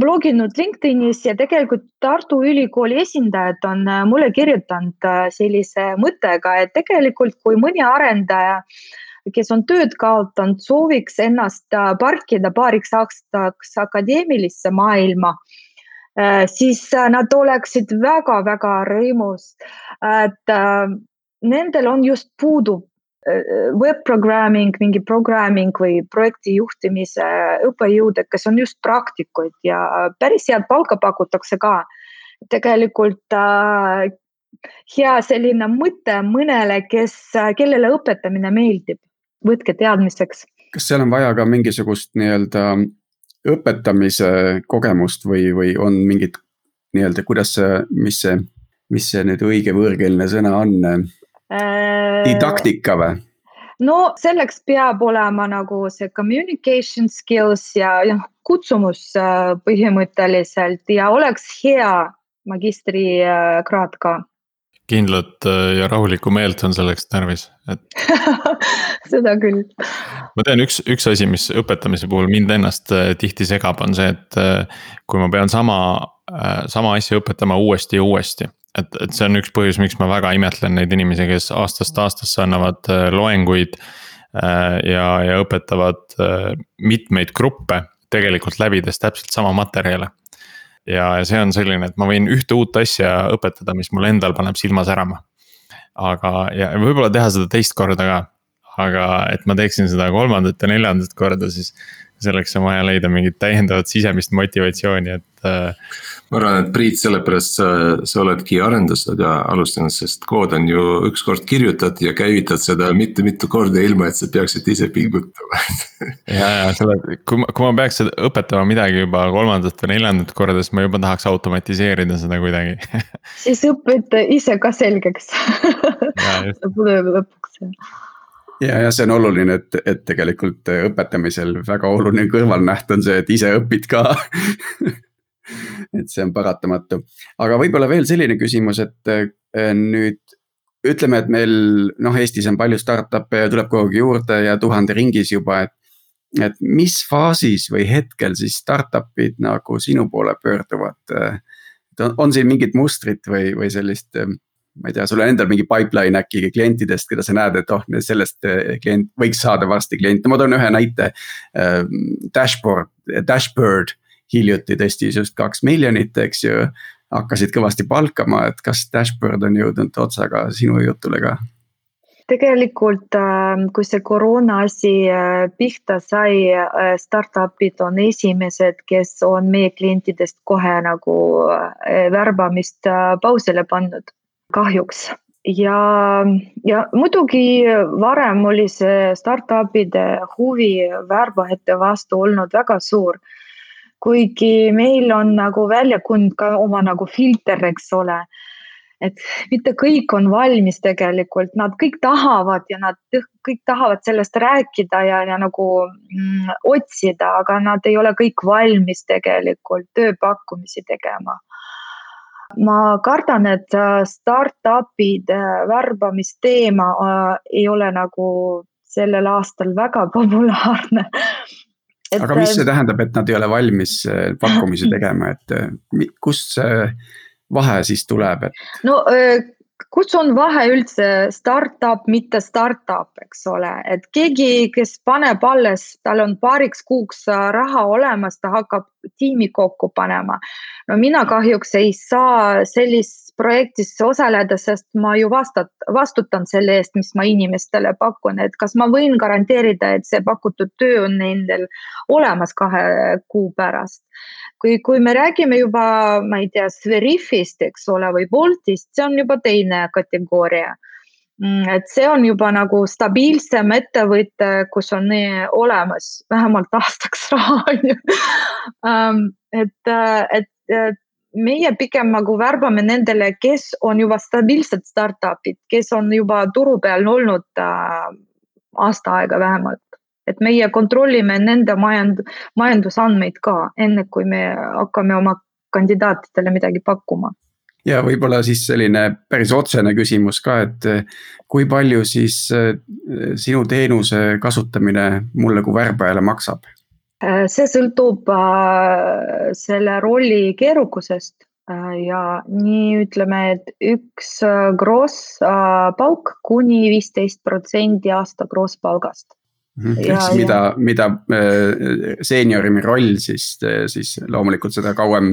bloginud LinkedInis ja tegelikult Tartu Ülikooli esindajad on mulle kirjutanud sellise mõttega, et tegelikult kui mõni arendaja äh, kes on tööd kaotanud, sooviks ennast äh, parkida paariks aastaks akadeemilisse maailma äh, siis äh, nad oleksid väga-väga rõõmus, et nendel on just puudu web programming, mingi programming või projekti juhtimise õppejõude, kes on just praktikuid ja päris head palka pakutakse ka. tegelikult hea selline mõte mõnele, kes, kellele õpetamine meeldib võtke teadmiseks. kas seal on vaja ka mingisugust nii-öelda õpetamise kogemust või, või on mingid nii-öelda, kuidas see, mis see, mis see nüüd õige võõrkeelne sõna on äh,? didaktika või? no selleks peab olema nagu see communication skills ja, ja kutsumus äh, põhimõtteliselt ja oleks hea magistrikraad ka kindlat äh, ja rahulikku meelt on selleks tarvis, et seda küll. ma tean, üks, üks asi, mis õpetamise puhul mind ennast äh, tihti segab, on see, et äh, kui ma pean sama, sama asja õpetama uuesti ja uuesti. et, et see on üks põhjus, miks ma väga imetlen neid inimesi, kes aastast aastasse annavad loenguid ja, ja õpetavad mitmeid gruppe tegelikult läbides täpselt sama materjale ja see on selline, et ma võin ühte uut asja õpetada, mis mul endal paneb silma särama. aga, ja võib-olla teha seda teist korda ka. aga et ma teeksin seda kolmandat ja neljandat korda, siis selleks on vaja leida mingit täiendavat sisemist motivatsiooni, et äh, ma arvan, et Priit, sellepärast sa, sa oledki arendusega alustanud, sest kood on ju ükskord kirjutad ja käivitad seda mitu-mitu korda, ilma et sa peaksid ise pingutama. Ja, ja selle, kui ma, kui ma peaks õpetama midagi juba kolmandat või neljandat korda, siis ma juba tahaks automatiseerida seda kuidagi. Siis õpid ise ka selgeks. Lõpuks ja, ja see on oluline, et, et tegelikult õpetamisel väga oluline kõrvalnäht on see, et ise õpid ka et see on paratamatu, aga võib-olla veel selline küsimus, et äh, nüüd ütleme, et meil noh, Eestis on palju startup'e ja tuleb kogu aeg juurde ja tuhande ringis juba, et. et mis faasis või hetkel siis startup'id nagu sinu poole pöörduvad? et on, on siin mingit mustrit või, või sellist, äh, ma ei tea, sul on endal mingi pipeline äkki klientidest, keda sa näed, et oh, sellest äh, klient võiks saada varsti kliente, ma toon ühe näite. Dashboard, Dashboard hiljuti tõstis just kaks miljonit, eks ju. hakkasid kõvasti palkama, et kas Dashboard on jõudnud otsaga sinu jutule ka? tegelikult, ähm, kui see koroona asi äh, pihta sai, äh, startup'id on esimesed, kes on meie klientidest kohe nagu äh, värbamist pausile pannud, kahjuks ja, ja muidugi varem oli see startup'ide huvi värbajate vastu olnud väga suur kuigi meil on nagu väljakund ka oma nagu filter, eks ole. et mitte kõik on valmis tegelikult, nad kõik tahavad ja nad kõik tahavad sellest rääkida ja, ja nagu mm, otsida, aga nad ei ole kõik valmis tegelikult tööpakkumisi tegema ma kardan, et äh, startup'ide värbamisteema äh, ei ole nagu sellel aastal väga populaarne. Aga mis see tähendab, et nad ei ole valmis äh, pakkumisi tegema, et äh, kust see vahe siis tuleb, et? no kus on vahe üldse startup, mitte startup, eks ole, et keegi, kes paneb alles, tal on paariks kuuks raha olemas, ta hakkab tiimi kokku panema. no mina kahjuks ei saa sellist projektis osaleda, sest ma ju vastat-, vastutan selle eest, mis ma inimestele pakun, et kas ma võin garanteerida, et see pakutud töö on nendel olemas kahe kuu pärast. kui, kui me räägime juba, ma ei tea, Sverifist, eks ole, või Boltist, see on juba teine kategooria mm, et see on juba nagu stabiilsem ettevõte, kus on olemas vähemalt aastaks raha on ju. Ähm, et, et, et meie pigem nagu värbame nendele, kes on juba stabiilsed startup'id, kes on juba turu peal olnud äh, aasta aega vähemalt. et meie kontrollime nende majand-, majandusandmeid ka, enne kui me hakkame oma kandidaatidele midagi pakkuma ja võib-olla siis selline päris otsene küsimus ka, et äh, kui palju siis äh, sinu teenuse kasutamine mulle kui värbajale maksab? Äh, see sõltub äh, selle rolli keerukusest äh, ja nii ütleme, et üks gross pauk kuni viisteist protsenti aasta gross palgast. Mhm. ehk siis mida, mida seeniorimi roll siis, siis loomulikult seda kauem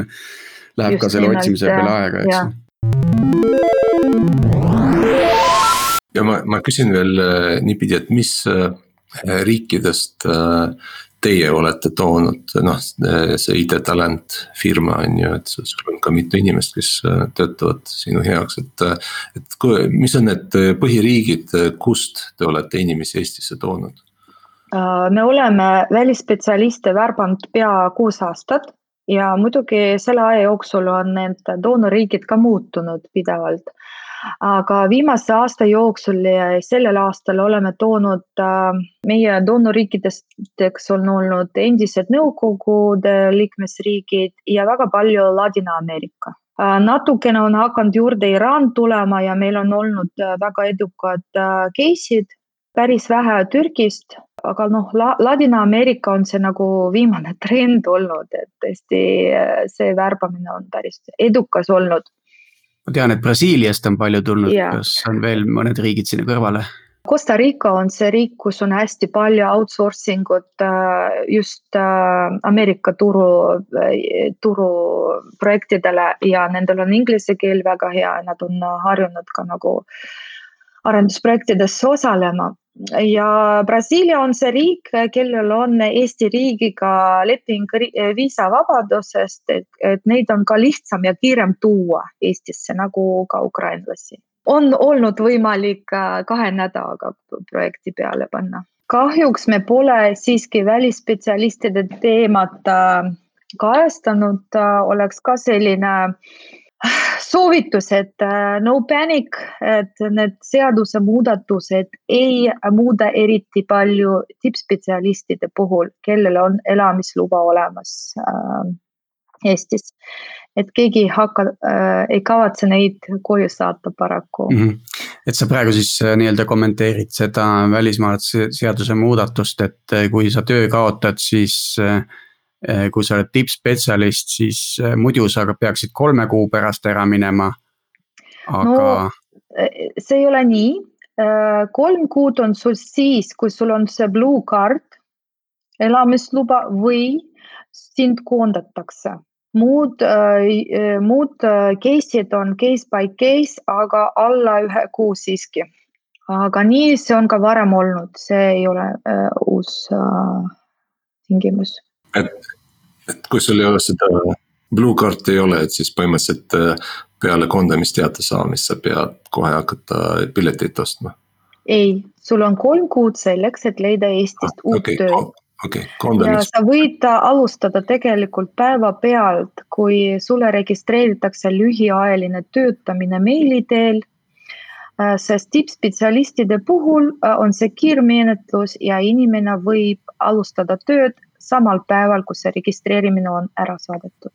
läheb Just ka selle otsimise peale aega, eks ju. ja ma, ma küsin veel niipidi, et mis riikidest teie olete toonud, noh, see ID-talent firma on ju, et sul on ka mitu inimest, kes äh, töötavad sinu heaks, et. Äh, et kui, mis on need põhiriigid, kust te olete inimesi Eestisse toonud? Äh, me oleme välisspetsialiste värbanud pea kuus aastat ja muidugi selle aja jooksul on need doonorriigid ka muutunud pidevalt aga viimase aasta jooksul ja sellel aastal oleme toonud äh, meie doonorriikideks on olnud endised Nõukogude liikmesriigid ja väga palju Ladina-Ameerika. Äh, natukene on hakanud juurde Iraan tulema ja meil on olnud äh, väga edukad case'id, päris vähe Türgist, aga noh la, Ladina-Ameerika on see nagu viimane trend olnud, et tõesti see värbamine on päris edukas olnud ma tean, et Brasiiliast on palju tulnud yeah., kas on veel mõned riigid sinna kõrvale? Costa Rica on see riik, kus on hästi palju outsourcing ut äh, just äh, Ameerika turu, äh, turuprojektidele ja nendel on inglise keel väga hea, nad on harjunud ka nagu arendusprojektides osalema ja Brasiilia on see riik, kellel on Eesti riigiga leping viisavabadusest, et, et neid on ka lihtsam ja kiirem tuua Eestisse nagu ka ukrainlasi. on olnud võimalik äh, kahe nädalaga projekti peale panna. kahjuks me pole siiski välisspetsialistide teemat äh, kajastanud, äh, oleks ka selline soovitus, et äh, no panic, et need seadusemuudatused ei muuda eriti palju tippspetsialistide puhul, kellel on elamisluba olemas äh, Eestis. et keegi ei hakka äh,, ei kavatse neid koju saata paraku mm. -hmm. et sa praegu siis äh, nii-öelda kommenteerid seda välismaalaste seaduse muudatust, et äh, kui sa töö kaotad, siis äh, kui sa oled tippspetsialist, siis eh, muidu sa peaksid kolme kuu pärast ära minema. aga no,. Eh, see ei ole nii, kolm kuud on sul siis, kui sul on see blue card, elamisluba või sind koondatakse muud äh,, muud case'id on case by case, aga alla ühe kuu siiski. aga nii see on ka varem olnud, see ei ole äh, uus äh, tingimus et, et kui sul ei ole seda blue card'i ei ole, et siis põhimõtteliselt äh, peale koondamisteate saamist sa pead kohe hakata piletit ostma? ei, sul on kolm kuud selleks, et leida Eestist ah, uut okay, tööd okay, ja sa võid alustada tegelikult päevapealt, kui sulle registreeritakse lühiajaline töötamine meili teel. Äh, sest tippspetsialistide puhul äh, on see kiirmenetlus ja inimene võib alustada tööd samal päeval, kus see registreerimine on ära saadetud.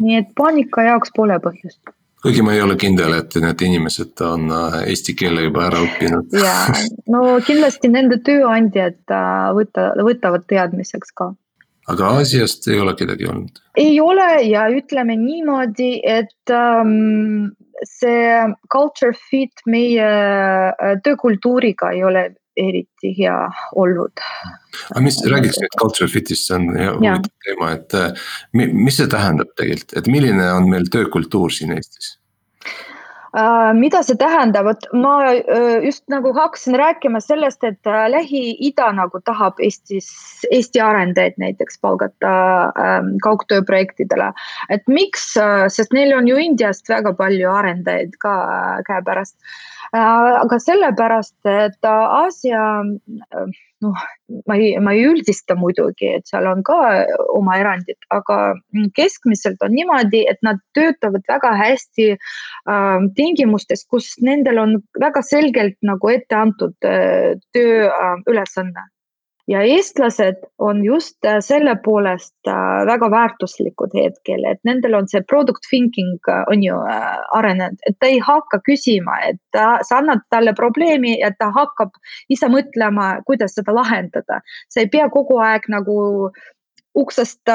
nii et paanika jaoks pole põhjust kuigi ma ei ole kindel, et need inimesed on äh, eesti keele juba ära õppinud. ja, no kindlasti nende tööandjad äh, võta, võtavad teadmiseks ka. aga Aasiast ei ole kedagi olnud? ei ole ja ütleme niimoodi, et um, see culture fit meie äh, töökultuuriga ei ole eriti hea olnud. aga mis, räägiks nüüd culture fit'ist, see on huvitav teema, et äh, mis see tähendab tegelikult, et milline on meil töökultuur siin Eestis? Uh, mida see tähendab, vot ma uh, just nagu hakkasin rääkima sellest, et Lähi-Ida nagu tahab Eestis, Eesti arendajaid näiteks palgata um, kaugtööprojektidele. et miks, sest neil on ju Indiast väga palju arendajaid ka käepärast Äh, aga sellepärast, et Aasia noh, ma ei, ma ei üldista muidugi, et seal on ka oma erandid, aga keskmiselt on niimoodi, et nad töötavad väga hästi äh, tingimustes, kus nendel on väga selgelt nagu ette antud äh, tööülesanne. äh, ja eestlased on just äh, selle poolest äh, väga väärtuslikud hetkel, et nendel on see product thinking äh, on ju arenenud, et ta ei hakka küsima, et ta, sa annad talle probleemi ja ta hakkab ise mõtlema, kuidas seda lahendada. sa ei pea kogu aeg nagu uksest,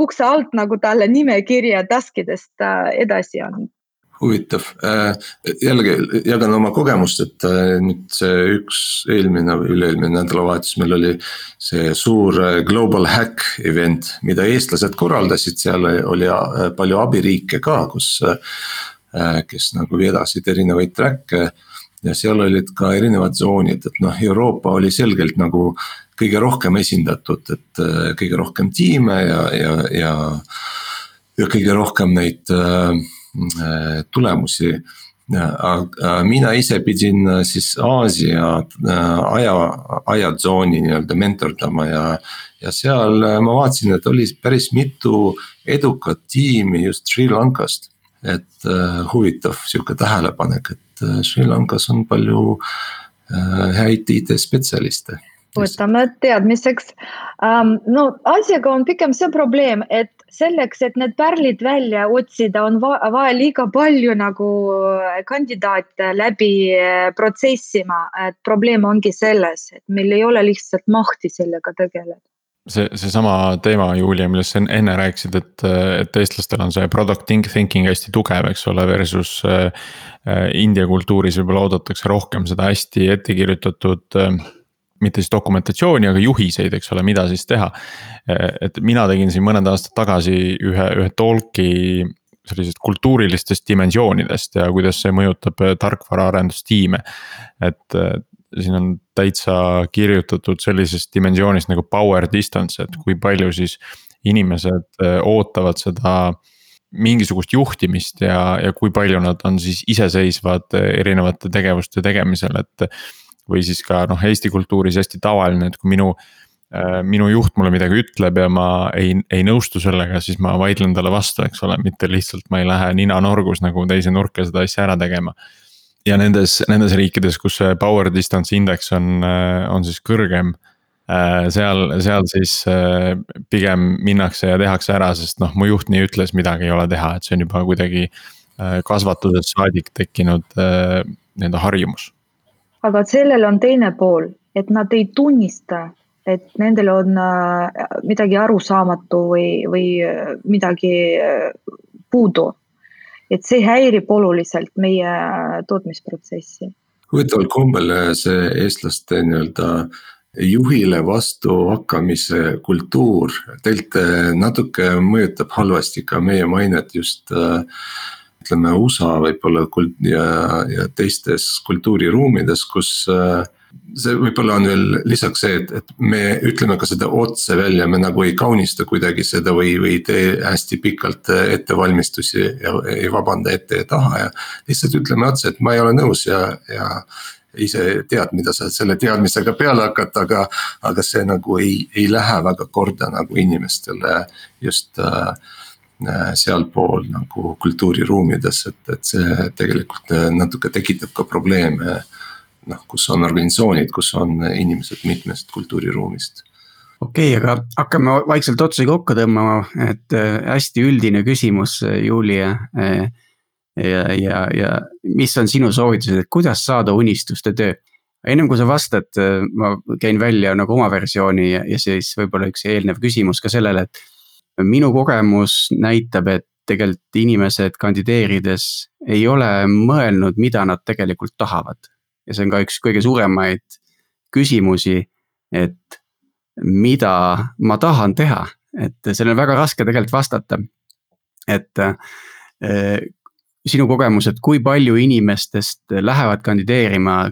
ukse alt nagu talle nimekirja task idest edasi andma huvitav, äh, jällegi jagan oma kogemust, et äh, nüüd see üks eelmine või üle-eelmine nädalavahetus meil oli. see suur äh, global hack event, mida eestlased korraldasid, seal oli palju abiriike ka, kus. kes nagu vedasid erinevaid track'e ja seal olid ka erinevad tsoonid, et noh, Euroopa oli selgelt nagu kõige rohkem esindatud, et kõige rohkem tiime ja, ja, ja. ja kõige rohkem neid äh, tulemusi. aga mina ise pidin äh, siis Aasia äh, aja, ajatsooni nii-öelda mentordama ja. ja seal ma vaatasin, et oli päris mitu edukat tiimi just Sri Lankast. et huvitav sihuke tähelepanek, et Sri Lankas on palju häid IT-spetsialiste võtame teadmiseks. no asjaga on pigem see probleem, et selleks, et need pärlid välja otsida, on vaja liiga palju nagu kandidaate läbi protsessima, et probleem ongi selles, et meil ei ole lihtsalt mahti sellega tegeleda see, seesama teema, Julia, millest sa enne rääkisid, et, et eestlastel on see product thinking hästi tugev, eks ole, versus äh,. India kultuuris võib-olla oodatakse rohkem seda hästi ette kirjutatud äh, mitte siis dokumentatsiooni, aga juhiseid, eks ole, mida siis teha. et mina tegin siin mõned aastad tagasi ühe, ühe talk'i sellisest kultuurilistest dimensioonidest ja kuidas see mõjutab tarkvaraarendustiime. et siin on täitsa kirjutatud sellisest dimensioonist nagu power distance, et kui palju siis inimesed äh, ootavad seda mingisugust juhtimist ja, ja kui palju nad on siis iseseisvad äh, erinevate tegevuste tegemisel, et. Või siis ka noh, Eesti kultuuris hästi tavaline, et kui minu, äh, minu juht mulle midagi ütleb ja ma ei, ei nõustu sellega, siis ma vaidlen talle vastu, eks ole, mitte lihtsalt ma ei lähe nina norgus nagu teise nurka seda asja ära tegema ja nendes, nendes riikides, kus see power distance index on, äh, on siis kõrgem. Äh, seal, seal siis pigem minnakse ja tehakse ära, sest noh, mu juht nii ütles, midagi ei ole teha, et see on juba kuidagi kasvatusest saadik tekkinud nii-öelda harjumus. Aga sellel on teine pool, et nad ei tunnista, et nendel on midagi arusaamatu või, või midagi puudu et see häirib oluliselt meie tootmisprotsessi. huvitaval kombel see eestlaste nii-öelda juhile vastuhakkamise kultuur teilt natuke mõjutab halvasti ka meie mainet just ütleme USA võib-olla ja, ja teistes kultuuriruumides, kus äh, see võib-olla on veel lisaks see, et, et me ütleme ka seda otse välja, me nagu ei kaunista kuidagi seda või, või ei tee hästi pikalt ettevalmistusi ja ei vabanda ette ja taha ja. lihtsalt ütleme otse, et ma ei ole nõus ja, ja ise tead, mida sa selle teadmisega peale hakata, aga, aga see nagu ei, ei lähe väga korda nagu inimestele just äh, sealpool nagu kultuuriruumides, et, et see tegelikult natuke tekitab ka probleeme noh, kus on organisatsioonid, kus on inimesed mitmest kultuuriruumist okei okay,, aga hakkame vaikselt otsi kokku tõmbama, et äh, hästi üldine küsimus, äh, Julia. Äh, ja, ja, ja mis on sinu soovitused, et kuidas saada unistuste töö? ennem kui sa vastad, ma käin välja nagu oma versiooni ja, ja siis võib-olla üks eelnev küsimus ka sellele, et minu kogemus näitab, et tegelikult inimesed kandideerides ei ole mõelnud, mida nad tegelikult tahavad ja see on ka üks kõige suuremaid küsimusi, et mida ma tahan teha, et sellele on väga raske tegelikult vastata. et äh, sinu kogemus, et kui palju inimestest lähevad kandideerima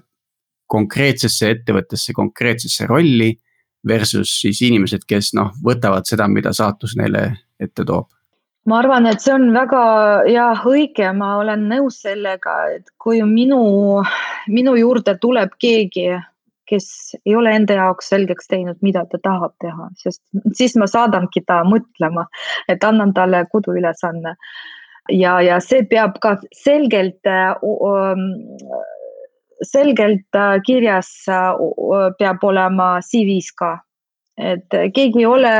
konkreetsesse ettevõttesse, konkreetsesse rolli versus siis inimesed, kes noh, võtavad seda, mida saatus neile ette toob ma arvan, et see on väga jah, õige, ma olen nõus sellega, et kui minu, minu juurde tuleb keegi, kes ei ole enda jaoks selgeks teinud, mida ta tahab teha, sest siis ma saadangi ta mõtlema, et annan talle koduülesanne. ja, ja see peab ka selgelt uh,, selgelt kirjas uh, peab olema CV-s ka et keegi ei ole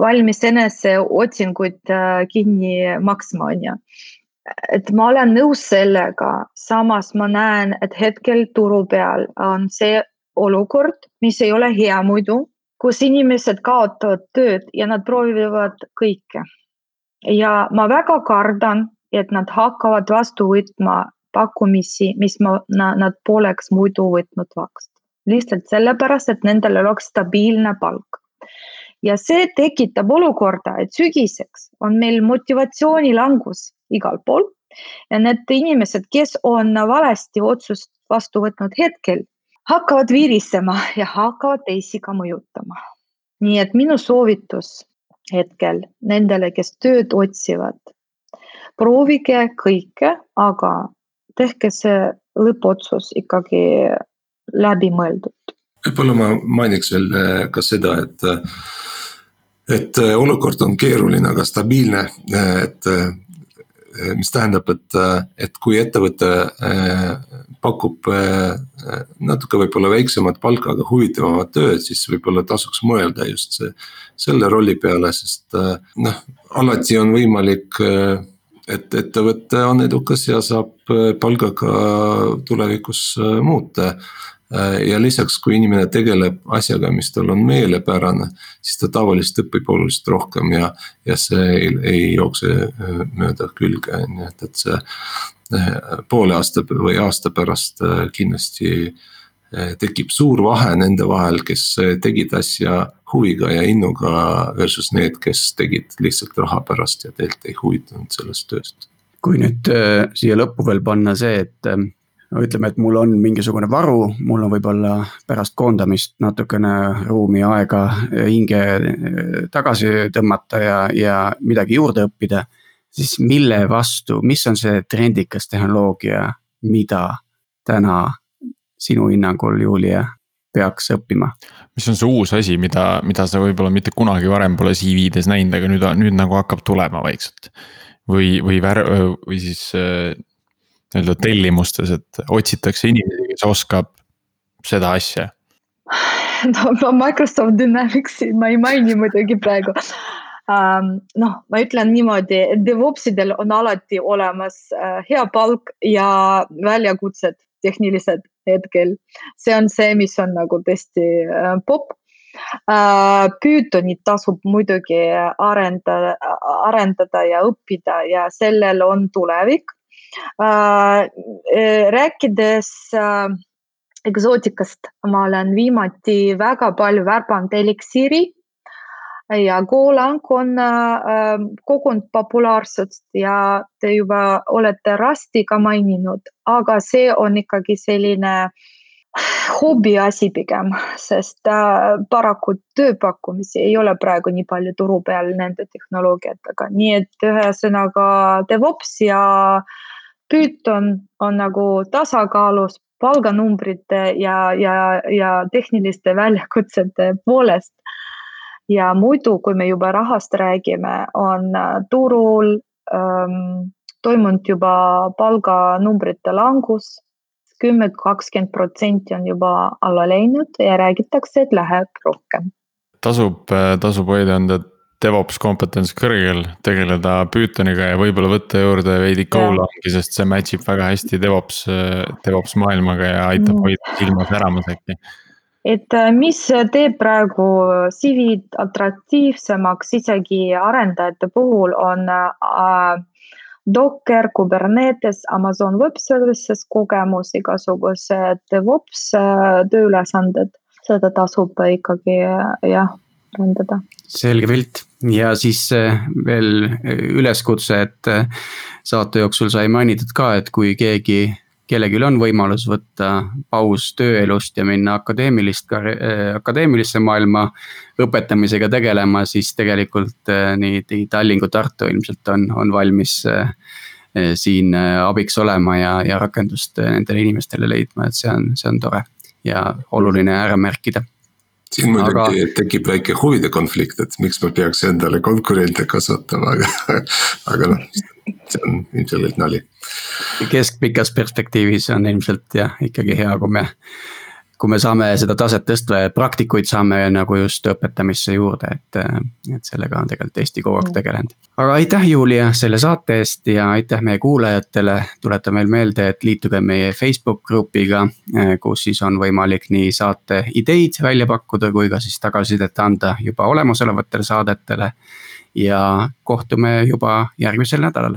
valmis eneseotsinguid äh, kinni maksma, on ju. et ma olen nõus sellega, samas ma näen, et hetkel turu peal on see olukord, mis ei ole hea muidu, kus inimesed kaotavad tööd ja nad proovivad kõike. ja ma väga kardan, et nad hakkavad vastu võtma pakkumisi, mis ma, nad poleks muidu võtnud vastu lihtsalt sellepärast, et nendel oleks stabiilne palk. ja see tekitab olukorda, et sügiseks on meil motivatsioonilangus igal pool ja need inimesed, kes on valesti otsust vastu võtnud hetkel, hakkavad virisema ja hakkavad teisi ka mõjutama. nii et minu soovitus hetkel nendele, kes tööd otsivad, proovige kõike, aga tehke see lõppotsus ikkagi läbimõeldud. võib-olla ma mainiks veel äh, ka seda, et, äh, et äh, olukord on keeruline, aga stabiilne, et mis tähendab, et, et kui ettevõte pakub natuke võib-olla väiksemat palka, aga huvitavamat tööd, siis võib-olla tasuks mõelda just see, selle rolli peale, sest noh, alati on võimalik et ettevõte on edukas ja saab palgaga tulevikus muuta. Äh, ja lisaks, kui inimene tegeleb asjaga, mis tal on meelepärane, siis ta tavaliselt õpib oluliselt rohkem ja, ja see ei, ei jookse äh, mööda külge, nii et, et see äh, poole aasta või aasta pärast kindlasti tekib suur vahe nende vahel, kes tegid asja huviga ja innuga versus need, kes tegid lihtsalt raha pärast ja tegelikult ei huvitunud sellest tööst. kui nüüd äh, siia lõppu veel panna see, et äh, no ütleme, et mul on mingisugune varu, mul on võib-olla pärast koondamist natukene ruumi, aega hinge eh, tagasi tõmmata ja, ja midagi juurde õppida. siis mille vastu, mis on see trendikas tehnoloogia, mida täna sinu hinnangul, Julia, peaks õppima? mis on see uus asi, mida, mida sa võib-olla mitte kunagi varem pole CV-des näinud, aga nüüd, nüüd nagu hakkab tulema vaikselt? või, või vär-, või siis eh, nii-öelda tellimustes, et otsitakse inimesi, kes oskab seda asja? no Microsoft Dynamicsi ma ei maini muidugi praegu um,. noh, ma ütlen niimoodi, et DevOpsidel on alati olemas uh, hea palk ja väljakutsed tehnilised hetkel. see on see, mis on nagu tõesti uh, popp uh,. Pythonit tasub muidugi arendada, arendada ja õppida ja sellel on tulevik Äh, äh, rääkides äh, eksootikast, ma olen viimati väga palju värbanud eliksiiri ja Golang on kogunud populaarsust ja te juba olete Rasti ka maininud, aga see on ikkagi selline hobiasi pigem, sest paraku tööpakkumisi ei ole praegu nii palju turu peal nende tehnoloogiatega, nii et ühesõnaga DevOps ja äh, Python on nagu tasakaalus palganumbrite ja, ja, ja tehniliste väljakutsete poolest. Ja muidu, kui me juba rahast räägime, on äh, turul ähm, toimunud juba palganumbrite langus. kümme, kakskümmend protsenti on juba alla läinud ja räägitakse, et läheb rohkem. tasub, äh, tasub hoida enda DevOps kompetents kõrgel, tegeleda Pythoniga ja võib-olla võtta juurde veidi Golangi, sest see match ib väga hästi DevOps, DevOps maailmaga ja aitab mm. hoida silma säramas äkki. Et äh, mis teeb praegu CV-d atraktiivsemaks isegi arendajate puhul on äh, Docker, Kubernetes, Amazon Web Services kogemus, igasugused DevOps äh, tööülesanded, seda tasub ikkagi jah arendada. selge pilt ja siis veel üleskutse, et saate jooksul sai mainitud ka, et kui keegi, kellelgi on võimalus võtta paus tööelust ja minna akadeemilist, akadeemilisse maailma õpetamisega tegelema, siis tegelikult nii, nii Tallinn kui Tartu ilmselt on, on valmis siin abiks olema ja, ja rakendust nendele inimestele leidma, et see on, see on tore ja oluline ära märkida. Siin muidugi aga... tekib väike huvide konflikt, et miks me peaks endale konkurente kasvatama, aga, aga noh, see on ilmselgelt nali. keskpikas perspektiivis on ilmselt jah, ikkagi hea, kui me kui me saame seda taset tõsta ja praktikuid saame nagu just õpetamisse juurde, et, et sellega on tegelikult Eesti kogu aeg mm. tegelenud. aga aitäh, Julia, selle saate eest ja aitäh meie kuulajatele. tuletan veel meelde, et liituge meie Facebook grupiga, kus siis on võimalik nii saate ideid välja pakkuda, kui ka siis tagasisidet anda juba olemasolevatele saadetele. Ja kohtume juba järgmisel nädalal